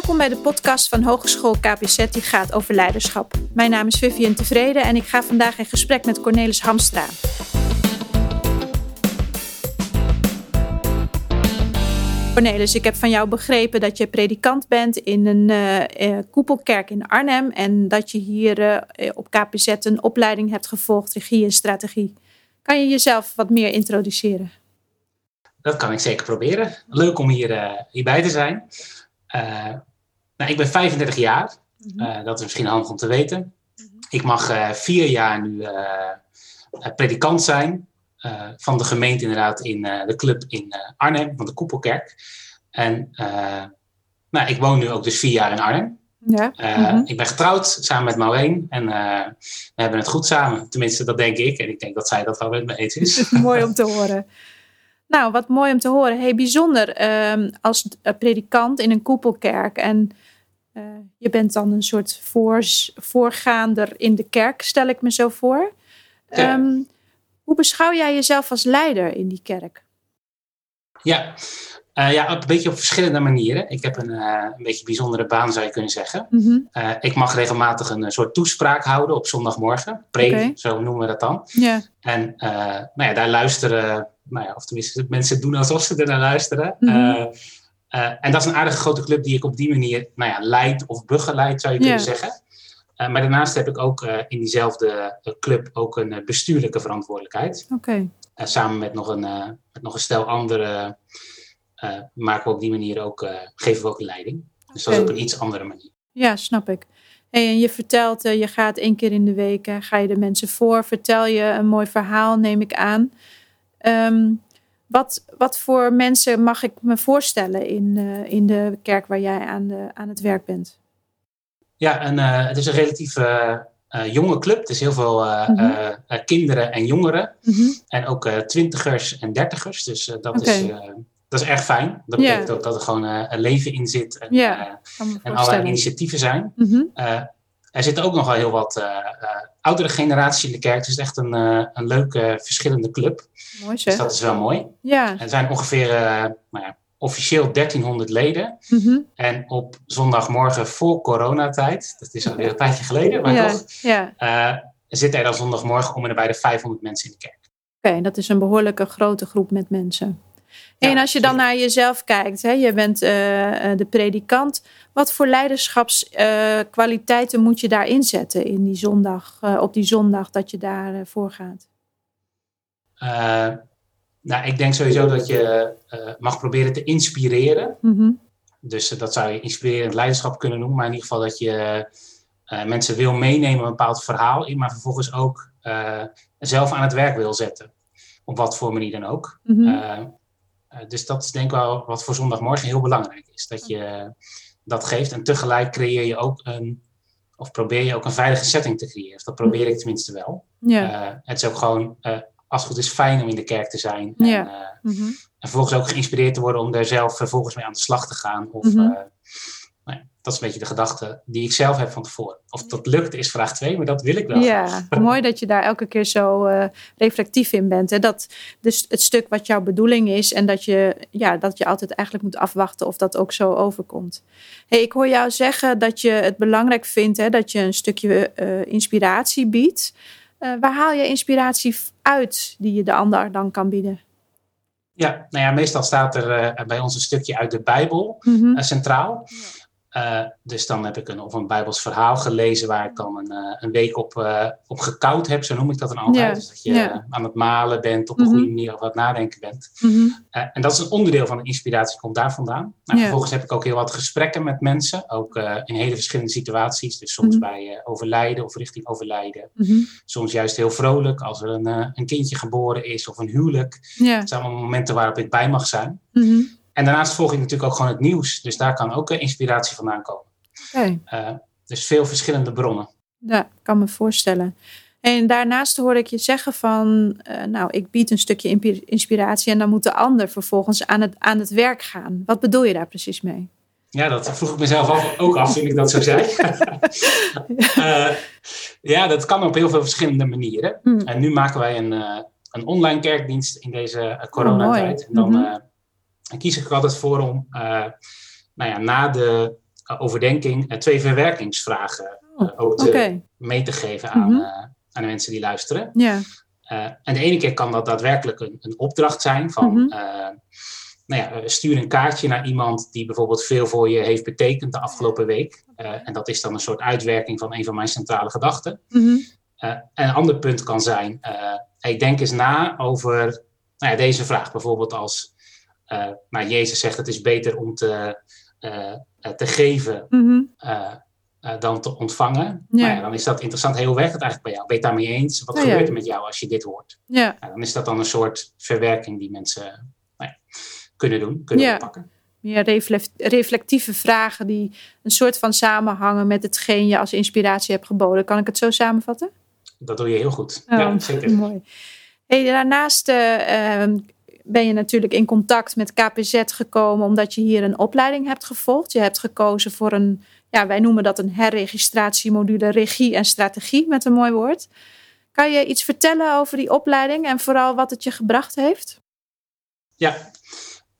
Welkom bij de podcast van Hogeschool KPZ die gaat over leiderschap. Mijn naam is Vivian Tevreden en ik ga vandaag in gesprek met Cornelis Hamstra. Cornelis, ik heb van jou begrepen dat je predikant bent in een uh, koepelkerk in Arnhem en dat je hier uh, op KPZ een opleiding hebt gevolgd, regie en strategie. Kan je jezelf wat meer introduceren? Dat kan ik zeker proberen. Leuk om hier, hierbij te zijn. Nou, ik ben 35 jaar. Uh, dat is misschien handig om te weten. Mm -hmm. Ik mag uh, vier jaar nu predikant zijn. van de gemeente inderdaad in de club in Arnhem, van de Koepelkerk. En nou, ik woon nu ook dus vier jaar in Arnhem. Ja. Mm -hmm. Ik ben getrouwd samen met Maureen. En we hebben het goed samen. Tenminste, dat denk ik. En ik denk dat zij dat wel met me eens is. Mooi om te horen. Nou, wat mooi om te horen. Hey, bijzonder um, als predikant in een koepelkerk. En uh, je bent dan een soort voor, voorgaander in de kerk, stel ik me zo voor. Ja. Um, hoe beschouw jij jezelf als leider in die kerk? Ja, uh, ja een beetje op verschillende manieren. Ik heb een, uh, een beetje bijzondere baan, zou je kunnen zeggen. Mm -hmm. uh, ik mag regelmatig een soort toespraak houden op zondagmorgen. Preek, okay. zo noemen we dat dan. Yeah. En nou ja, daar luisteren nou ja, of tenminste, mensen doen alsof ze er naar luisteren. Mm -hmm. Uh, uh, en dat is een aardige grote club die ik op die manier nou ja, leid of begeleid, zou je kunnen zeggen. Uh, maar daarnaast heb ik ook in diezelfde club ook een bestuurlijke verantwoordelijkheid. Okay. samen met nog, een, met nog een stel andere maken we op die manier ook, geven we ook leiding. Dus okay. dat is op een iets andere manier. Ja, snap ik. Hey, en je vertelt, je gaat één keer in de week, ga je de mensen voor, vertel je een mooi verhaal, neem ik aan. Um, wat, wat voor mensen mag ik me voorstellen in, uh, in de kerk waar jij aan, de, aan het werk bent? Ja, en, uh, het is een relatief uh, jonge club. Het is heel veel mm -hmm. kinderen en jongeren. Mm -hmm. En ook twintigers en dertigers. Dus dat, okay. is, dat is erg fijn. Dat betekent yeah. ook dat er gewoon een leven in zit. En, yeah, en allerlei initiatieven zijn. Mm -hmm. Er zitten ook nogal heel wat oudere generatie in de kerk. Dus het is echt een, uh, een leuke, verschillende club. Mooi zeg. Dus dat is wel mooi. Ja. Er zijn ongeveer nou ja, officieel 1300 leden. Mm -hmm. En op zondagmorgen voor coronatijd, dat is alweer een tijdje geleden, maar ja. toch, ja. uh, zitten er dan zondagmorgen om en bij de 500 mensen in de kerk. Oké, okay, dat is een behoorlijke grote groep met mensen. En als je dan naar jezelf kijkt, hè, je bent uh, de predikant. Wat voor leiderschapskwaliteiten uh, moet je daar inzetten in die zondag, uh, op die zondag dat je daarvoor gaat? nou, ik denk sowieso dat je mag proberen te inspireren. Mm -hmm. Dus dat zou je inspirerend leiderschap kunnen noemen. Maar in ieder geval dat je mensen wil meenemen een bepaald verhaal in. Maar vervolgens ook zelf aan het werk wil zetten. Op wat voor manier dan ook. Mm -hmm. Uh, dus dat is denk ik wel wat voor zondagmorgen heel belangrijk is. Dat je dat geeft en tegelijk creëer je ook een, of probeer je ook een veilige setting te creëren. Dat probeer ik tenminste wel. Ja. Uh, het is ook gewoon, uh, als het goed is, fijn om in de kerk te zijn. Ja. En, mm -hmm. en vervolgens ook geïnspireerd te worden om daar zelf vervolgens mee aan de slag te gaan. Of, mm -hmm. Nou ja, dat is een beetje de gedachte die ik zelf heb van tevoren. Of dat lukt is vraag twee, maar dat wil ik wel. Ja, mooi dat je daar elke keer zo uh, reflectief in bent. Hè? Dat dus het stuk wat jouw bedoeling is en dat je, ja, dat je altijd eigenlijk moet afwachten of dat ook zo overkomt. Hey, ik hoor jou zeggen dat je het belangrijk vindt hè, dat je een stukje uh, inspiratie biedt. Uh, waar haal je inspiratie uit die je de ander dan kan bieden? Ja, nou ja, meestal staat er bij ons een stukje uit de Bijbel mm -hmm. centraal. Ja. Uh, dus dan heb ik een, of een Bijbels verhaal gelezen waar ik dan een, uh, een week op, uh, op gekoud heb, zo noem ik dat dan altijd. Ja, dus dat je ja. aan het malen bent, op een mm -hmm. goede manier over het nadenken bent. Mm -hmm. en dat is een onderdeel van de inspiratie, komt daar vandaan. Nou, ja. Vervolgens heb ik ook heel wat gesprekken met mensen, ook in hele verschillende situaties. Dus soms Mhm. bij overlijden of richting overlijden. Mhm. Soms juist heel vrolijk als er een, een kindje geboren is of een huwelijk. Ja. Het zijn allemaal momenten waarop ik bij mag zijn. Mhm. En daarnaast volg ik natuurlijk ook gewoon het nieuws. Dus daar kan ook inspiratie vandaan komen. Okay. Uh, dus veel verschillende bronnen. Ja, kan me voorstellen. En daarnaast hoor ik je zeggen van, uh, nou, ik bied een stukje inspiratie en dan moet de ander vervolgens aan het, aan het werk gaan. Wat bedoel je daar precies mee? Ja, dat vroeg ik mezelf ook af toen ik dat zo zei. uh, ja, dat kan op heel veel verschillende manieren. Mm. En nu maken wij een, uh, een online kerkdienst in deze coronatijd. Oh, en dan mm -hmm. Kies ik er altijd voor om, nou ja, na de overdenking twee verwerkingsvragen Oh, ook te, mee te geven aan, Mhm. eh, aan de mensen die luisteren. Ja. Eh, en de ene keer kan dat daadwerkelijk een, een opdracht zijn van, Mhm. eh, nou ja, eh, stuur een kaartje naar iemand die bijvoorbeeld veel voor je heeft betekend de afgelopen week. Eh, en dat is dan een soort uitwerking van een van mijn centrale gedachten. Mhm. Eh, en een ander punt kan zijn, eh, hey, denk eens na over nou ja, deze vraag. Bijvoorbeeld als eh, nou, Jezus zegt het is beter om te, eh, eh, te geven Mhm. dan te ontvangen. Ja. Nou ja, dan is dat interessant. Hoe werkt het eigenlijk bij jou? Ben je het daarmee eens? Wat Ja, ja. gebeurt er met jou als je dit hoort? Ja. Nou, dan is dat dan een soort verwerking die mensen nou ja, kunnen doen, kunnen Ja. oppakken. Meer reflect- reflectieve vragen die een soort van samenhangen met hetgeen je als inspiratie hebt geboden. Kan ik het zo samenvatten? Dat doe je heel goed. Oh, Ja, zeker. Mooi. Hey, daarnaast eh, ehm, ben je natuurlijk in contact met KPZ gekomen omdat je hier een opleiding hebt gevolgd. Je hebt gekozen voor een, ja, wij noemen dat een herregistratiemodule regie en strategie met een mooi woord. Kan je iets vertellen over die opleiding en vooral wat het je gebracht heeft? Ja,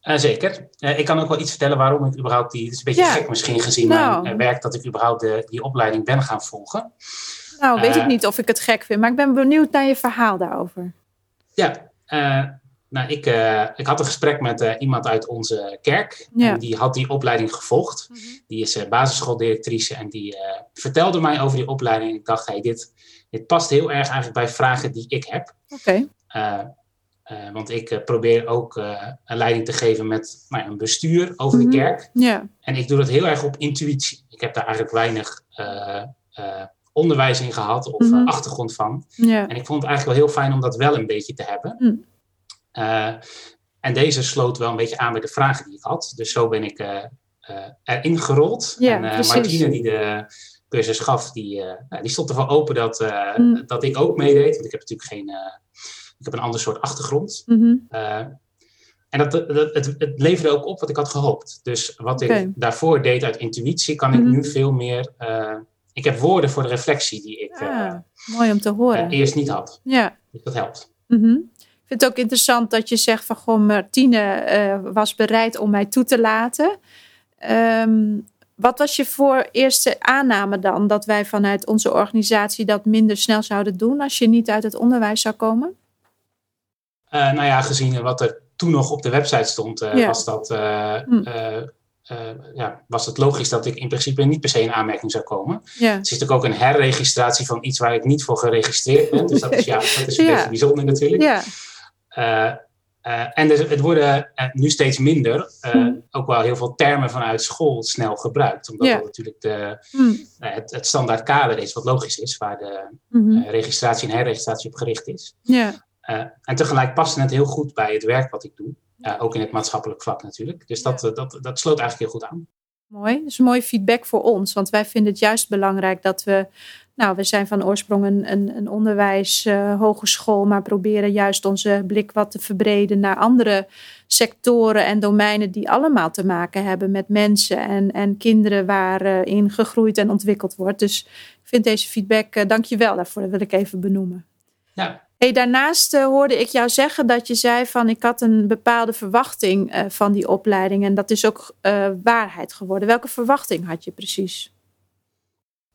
eh, zeker. Eh, ik kan ook wel iets vertellen waarom ik überhaupt die... Het is een beetje Ja. gek misschien gezien Nou. mijn eh, werk dat ik überhaupt de, die opleiding ben gaan volgen. Nou, weet Eh. ik niet of ik het gek vind, maar ik ben benieuwd naar je verhaal daarover. Ja, eh, nou, ik, eh, ik had een gesprek met eh, iemand uit onze kerk. Ja. En die had die opleiding gevolgd. Die is eh, basisschooldirectrice en die vertelde mij over die opleiding. Ik dacht, hey, dit, dit past heel erg eigenlijk bij vragen die ik heb. Oké. Want ik probeer ook een leiding te geven met nou, een bestuur over Mhm. de kerk. Ja. En ik doe dat heel erg op intuïtie. Ik heb daar eigenlijk weinig onderwijs in gehad of Mhm. achtergrond van. Ja. En ik vond het eigenlijk wel heel fijn om dat wel een beetje te hebben. Mm. Eh, en deze sloot wel een beetje aan bij de vragen die ik had. Dus zo ben ik eh, eh, erin gerold. Ja, en. Martine, die de cursus gaf, die, nou, die stond ervoor open dat, Mm. dat ik ook meedeed. Want ik heb natuurlijk geen... ik heb een ander soort achtergrond. Mhm. Eh, en dat, dat, het, het leverde ook op wat ik had gehoopt. Dus wat ik daarvoor deed uit intuïtie, kan ik Mhm. nu veel meer... ik heb woorden voor de reflectie die ik Ah, mooi om te horen. eerst niet had. Ja. Dus dat helpt. Mhm. Ik vind het ook interessant dat je zegt van goh, Martine eh, was bereid om mij toe te laten. Ehm, wat was je voor eerste aanname dan dat wij vanuit onze organisatie dat minder snel zouden doen als je niet uit het onderwijs zou komen? Eh, nou ja, gezien wat er toen nog op de website stond, eh, Ja. was, dat, Hm. ja, was het logisch dat ik in principe niet per se in aanmerking zou komen. Ja. Het is natuurlijk ook een herregistratie van iets waar ik niet voor geregistreerd ben. Dus dat is, ja, dat is een Ja. beetje bijzonder natuurlijk. Eh, eh, en dus het worden eh, nu steeds minder eh, Hm. ook wel heel veel termen vanuit school snel gebruikt. Omdat dat natuurlijk de, Hm. eh, het, het standaard kader is, wat logisch is, waar de Mhm. registratie en herregistratie op gericht is. en tegelijk paste het heel goed bij het werk wat ik doe. Ook in het maatschappelijk vlak natuurlijk. Dus dat, dat, dat sloot eigenlijk heel goed aan. Mooi. Dat is mooi feedback voor ons. Want wij vinden het juist belangrijk dat we. Nou, we zijn van oorsprong een, een, een onderwijs, eh, hogeschool, maar proberen juist onze blik wat te verbreden naar andere sectoren en domeinen die allemaal te maken hebben met mensen en, en kinderen waarin gegroeid en ontwikkeld wordt. Dus ik vind deze feedback, eh, dank je wel daarvoor, dat wil ik even benoemen. Ja, Hey, daarnaast eh, hoorde ik jou zeggen dat je zei van ik had een bepaalde verwachting eh, van die opleiding en dat is ook eh, waarheid geworden. Welke verwachting had je precies?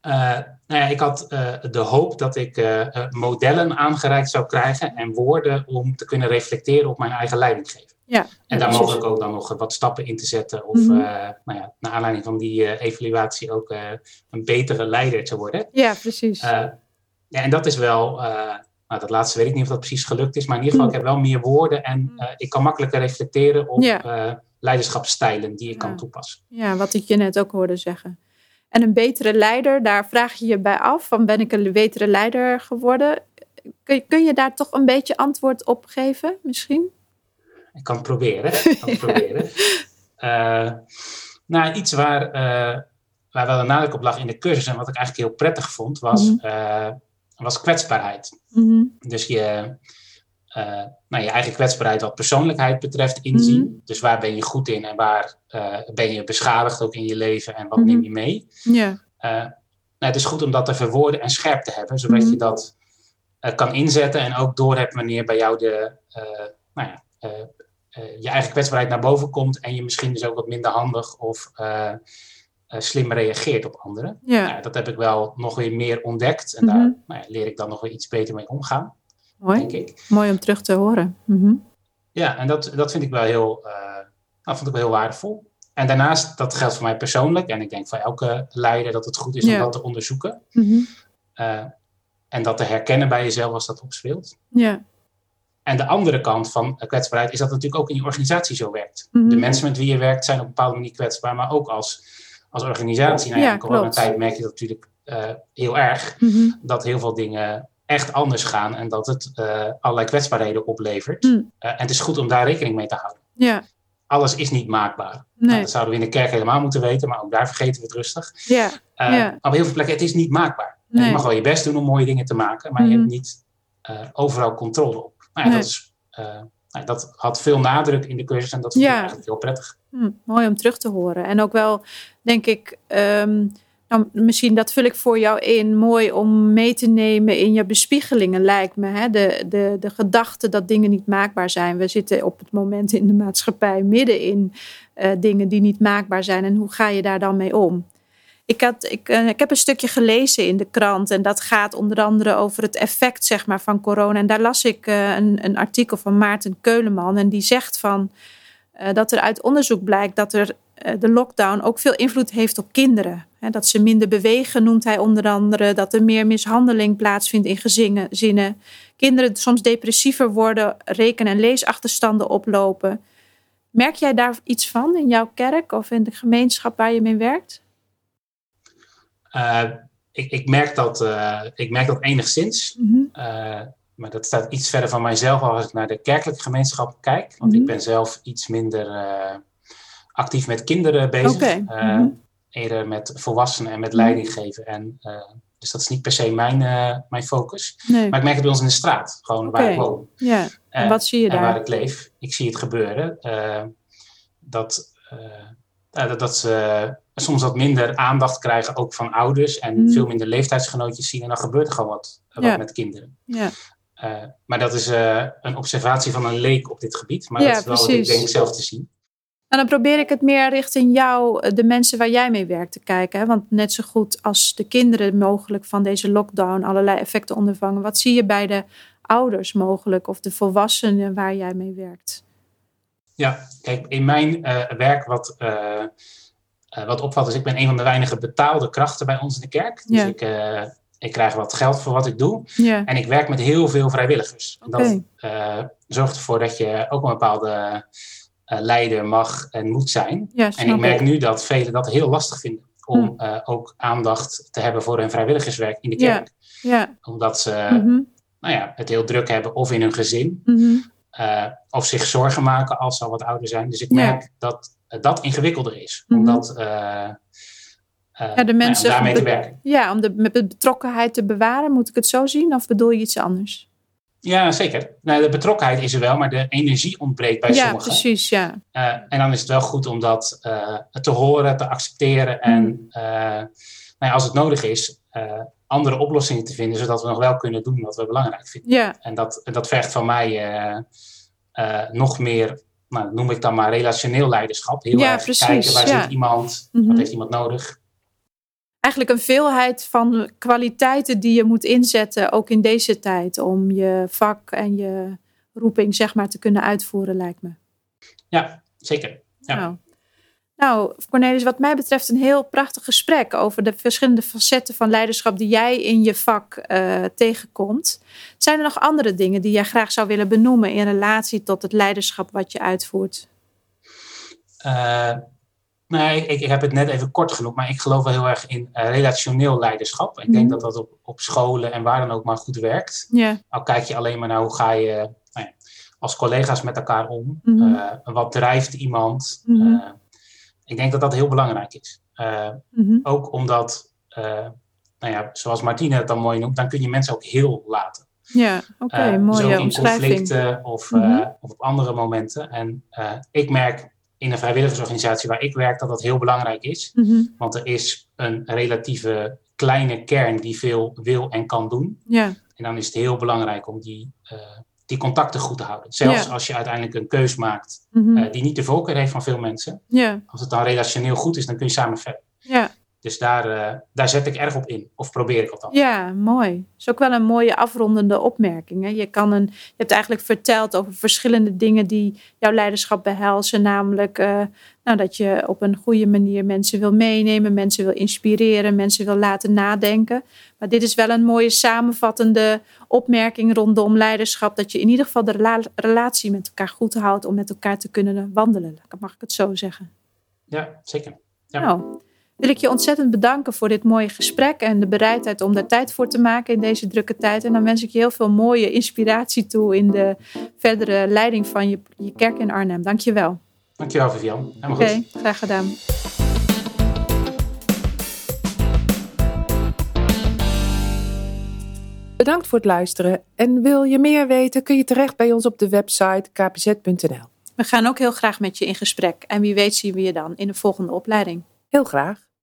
Eh, nou ja, ik had eh, de hoop dat ik eh, modellen aangereikt zou krijgen en woorden om te kunnen reflecteren op mijn eigen leidinggeven. Ja, En daar mogelijk ook dan nog wat stappen in te zetten. Of Mhm. nou ja, naar aanleiding van die evaluatie ook een betere leider te worden. Ja, precies. Ja, en dat is wel, nou, dat laatste weet ik niet of dat precies gelukt is, maar in ieder geval, ik heb wel meer woorden en eh, ik kan makkelijker reflecteren op Ja. leiderschapsstijlen die ik Ja. kan toepassen. ja, wat ik je net ook hoorde zeggen. En een betere leider, daar vraag je je bij af van ben ik een betere leider geworden? Kun je, kun je daar toch een beetje antwoord op geven misschien? Ik kan het proberen. Ik kan het proberen. Eh, nou, iets waar, eh, waar wel een nadruk op lag in de cursus en wat ik eigenlijk heel prettig vond, was, Mhm. eh, was kwetsbaarheid. Mhm. Dus je, nou, je eigen kwetsbaarheid wat persoonlijkheid betreft inzien. Mhm. Dus waar ben je goed in en waar eh, ben je beschadigd ook in je leven en wat Mhm. neem je mee? Ja, Eh, nou, het is goed om dat te verwoorden en scherp te hebben, zodat Mhm. je dat eh, kan inzetten en ook doorhebt wanneer bij jou de, eh, nou ja, eh, eh, je eigen kwetsbaarheid naar boven komt en je misschien dus ook wat minder handig of eh, slim reageert op anderen. Ja. Nou, dat heb ik wel nog weer meer ontdekt. En daar Mhm. nou ja, leer ik dan nog weer iets beter mee omgaan, Mooi. denk ik. Mooi om terug te horen. Mhm. Ja, en dat, dat vind ik wel heel, eh, vond ik wel heel waardevol. En daarnaast, dat geldt voor mij persoonlijk. En ik denk voor elke leider dat het goed is Ja. om dat te onderzoeken. Mhm. eh, en dat te herkennen bij jezelf als dat opspeelt. Ja. En de andere kant van kwetsbaarheid is dat het natuurlijk ook in je organisatie zo werkt. Mhm. De mensen met wie je werkt zijn op een bepaalde manier kwetsbaar, maar ook als, als organisatie. Nou ja, Ja, in coronatijd klopt. merk je dat natuurlijk eh, heel erg. Dat heel veel dingen echt anders gaan en dat het eh, allerlei kwetsbaarheden oplevert. Mm. Eh, en het is goed om daar rekening mee te houden. Ja. Alles is niet maakbaar. Nou, dat zouden we in de kerk helemaal moeten weten, maar ook daar vergeten we het rustig. Ja. Ja. maar Op heel veel plekken, het is niet maakbaar. En. Je mag wel je best doen om mooie dingen te maken, maar je Mhm. hebt niet overal controle op. Nou ja, Nee. dat, is, nou, dat had veel nadruk in de cursus en dat vond ik eigenlijk heel prettig. Hm, mooi om terug te horen. En ook wel, denk ik, ehm, nou, misschien dat vul ik voor jou in. Mooi om mee te nemen in je bespiegelingen, lijkt me. Hè? De, de, de gedachte dat dingen niet maakbaar zijn. We zitten op het moment in de maatschappij midden in eh, dingen die niet maakbaar zijn. En hoe ga je daar dan mee om? Ik, had, ik, eh, ik heb een stukje gelezen in de krant en dat gaat onder andere over het effect zeg maar, van corona. En daar las ik eh, een, een artikel van Maarten Keuleman en die zegt van dat er uit onderzoek blijkt dat er de lockdown ook veel invloed heeft op kinderen. Dat ze minder bewegen, noemt hij onder andere. Dat er meer mishandeling plaatsvindt in gezinnen. zinnen. Kinderen soms depressiever worden, reken- en leesachterstanden oplopen. Merk jij daar iets van in jouw kerk of in de gemeenschap waar je mee werkt? Eh, ik, ik, merk dat, eh, ik merk dat enigszins. Mhm. Eh, maar dat staat iets verder van mijzelf als ik naar de kerkelijke gemeenschap kijk. Want Mhm. ik ben zelf iets minder eh, actief met kinderen bezig. Eh, mhm. Eerder met volwassenen en met leiding geven. En, eh, dus dat is niet per se mijn, eh, mijn focus. Nee. Maar ik merk het bij ons in de straat, gewoon waar ik woon. Ja. En wat zie je en waar daar? ik leef. Ik zie het gebeuren. dat, dat, dat ze soms wat minder aandacht krijgen, ook van ouders. En Mm. veel minder leeftijdsgenootjes zien. En dan gebeurt er gewoon wat, wat Ja. met kinderen. Ja. Maar dat is een observatie van een leek op dit gebied. Maar Ja, dat is wel wat ik precies. denk zelf te zien. En dan probeer ik het meer richting jou, eh, de mensen waar jij mee werkt, te kijken. Hè? Want net zo goed als de kinderen mogelijk van deze lockdown allerlei effecten ondervangen. Wat zie je bij de ouders mogelijk of de volwassenen waar jij mee werkt? Ja, kijk, in mijn eh, werk wat, eh, eh, wat opvalt is, ik ben een van de weinige betaalde krachten bij ons in de kerk. Dus Ja. ik, ik krijg wat geld voor wat ik doe. Ja, En ik werk met heel veel vrijwilligers. En. Dat zorgt ervoor dat je ook een bepaalde leider mag en moet zijn. ja En ik merk nu dat velen dat heel lastig vinden. Om Hm. eh, ook aandacht te hebben voor hun vrijwilligerswerk in de Ja. kerk. Ja. Omdat ze mhm, nou ja, het heel druk hebben of in hun gezin. mhm. eh, of zich zorgen maken als ze al wat ouder zijn. Dus ik Ja. merk dat eh, dat ingewikkelder is. Mhm. Om dat, eh, eh, nou ja, om mensen daarmee te werken. Ja, om de met de betrokkenheid te bewaren, moet ik het zo zien? Of bedoel je iets anders? Ja, zeker. Nou, de betrokkenheid is er wel, maar de energie ontbreekt bij ja, sommigen. precies, ja. Eh, en dan is het wel goed om dat eh, te horen, te accepteren en Mm. eh, nou ja, als het nodig is, andere oplossingen te vinden, zodat we nog wel kunnen doen wat we belangrijk vinden. Ja, En dat, dat vergt van mij nog meer, nou, noem ik dan maar relationeel leiderschap. Heel Ja, erg precies, kijken waar ja. zit iemand, Mhm. wat heeft iemand nodig. Eigenlijk een veelheid van kwaliteiten die je moet inzetten, ook in deze tijd, om je vak en je roeping zeg maar te kunnen uitvoeren, lijkt me. Ja, zeker. Ja. Nou. nou, Cornelis, wat mij betreft een heel prachtig gesprek over de verschillende facetten van leiderschap die jij in je vak eh, tegenkomt. Zijn er nog andere dingen die jij graag zou willen benoemen in relatie tot het leiderschap wat je uitvoert? Eh, nee, ik, ik heb het net even kort genoemd, maar ik geloof wel heel erg in eh, relationeel leiderschap. Ik denk Mhm. dat dat op, op scholen en waar dan ook maar goed werkt. Ja, Al kijk je alleen maar naar hoe ga je nou ja, als collega's met elkaar om. Mhm. Eh, wat drijft iemand? Mhm. Eh, ik denk dat dat heel belangrijk is. Ook omdat, nou ja, zoals Martine het dan mooi noemt, dan kun je mensen ook heel laten. ja oké, Eh, mooie zo in conflicten of, of op andere momenten. En ik merk in een vrijwilligersorganisatie waar ik werk dat dat heel belangrijk is. Mhm. Want er is een relatieve kleine kern die veel wil en kan doen. Ja, En dan is het heel belangrijk om die, eh, die contacten goed te houden. Zelfs Ja. als je uiteindelijk een keus maakt mhm. eh, die niet de voorkeur heeft van veel mensen. ja, Als het dan relationeel goed is, dan kun je samen verder. Dus daar, uh, daar zet ik erg op in, of probeer ik althans. Ja, mooi. Dat is ook wel een mooie afrondende opmerking. Hè? Je, kan een, je hebt eigenlijk verteld over verschillende dingen die jouw leiderschap behelzen. Namelijk uh, nou, dat je op een goede manier mensen wil meenemen, mensen wil inspireren, mensen wil laten nadenken. Maar dit is wel een mooie samenvattende opmerking rondom leiderschap. Dat je in ieder geval de rela relatie met elkaar goed houdt om met elkaar te kunnen wandelen. Mag ik het zo zeggen? Ja, zeker. Ja. Nou, wil ik je ontzettend bedanken voor dit mooie gesprek en de bereidheid om daar tijd voor te maken in deze drukke tijd. En dan wens ik je heel veel mooie inspiratie toe in de verdere leiding van je, je kerk in Arnhem. Dank je wel. Dankjewel, Vivian. Helemaal Oké, goed. graag gedaan. Bedankt voor het luisteren. En wil je meer weten, kun je terecht bij ons op de website kpz.nl. We gaan ook heel graag met je in gesprek. En wie weet zien we je dan in de volgende opleiding. Heel graag.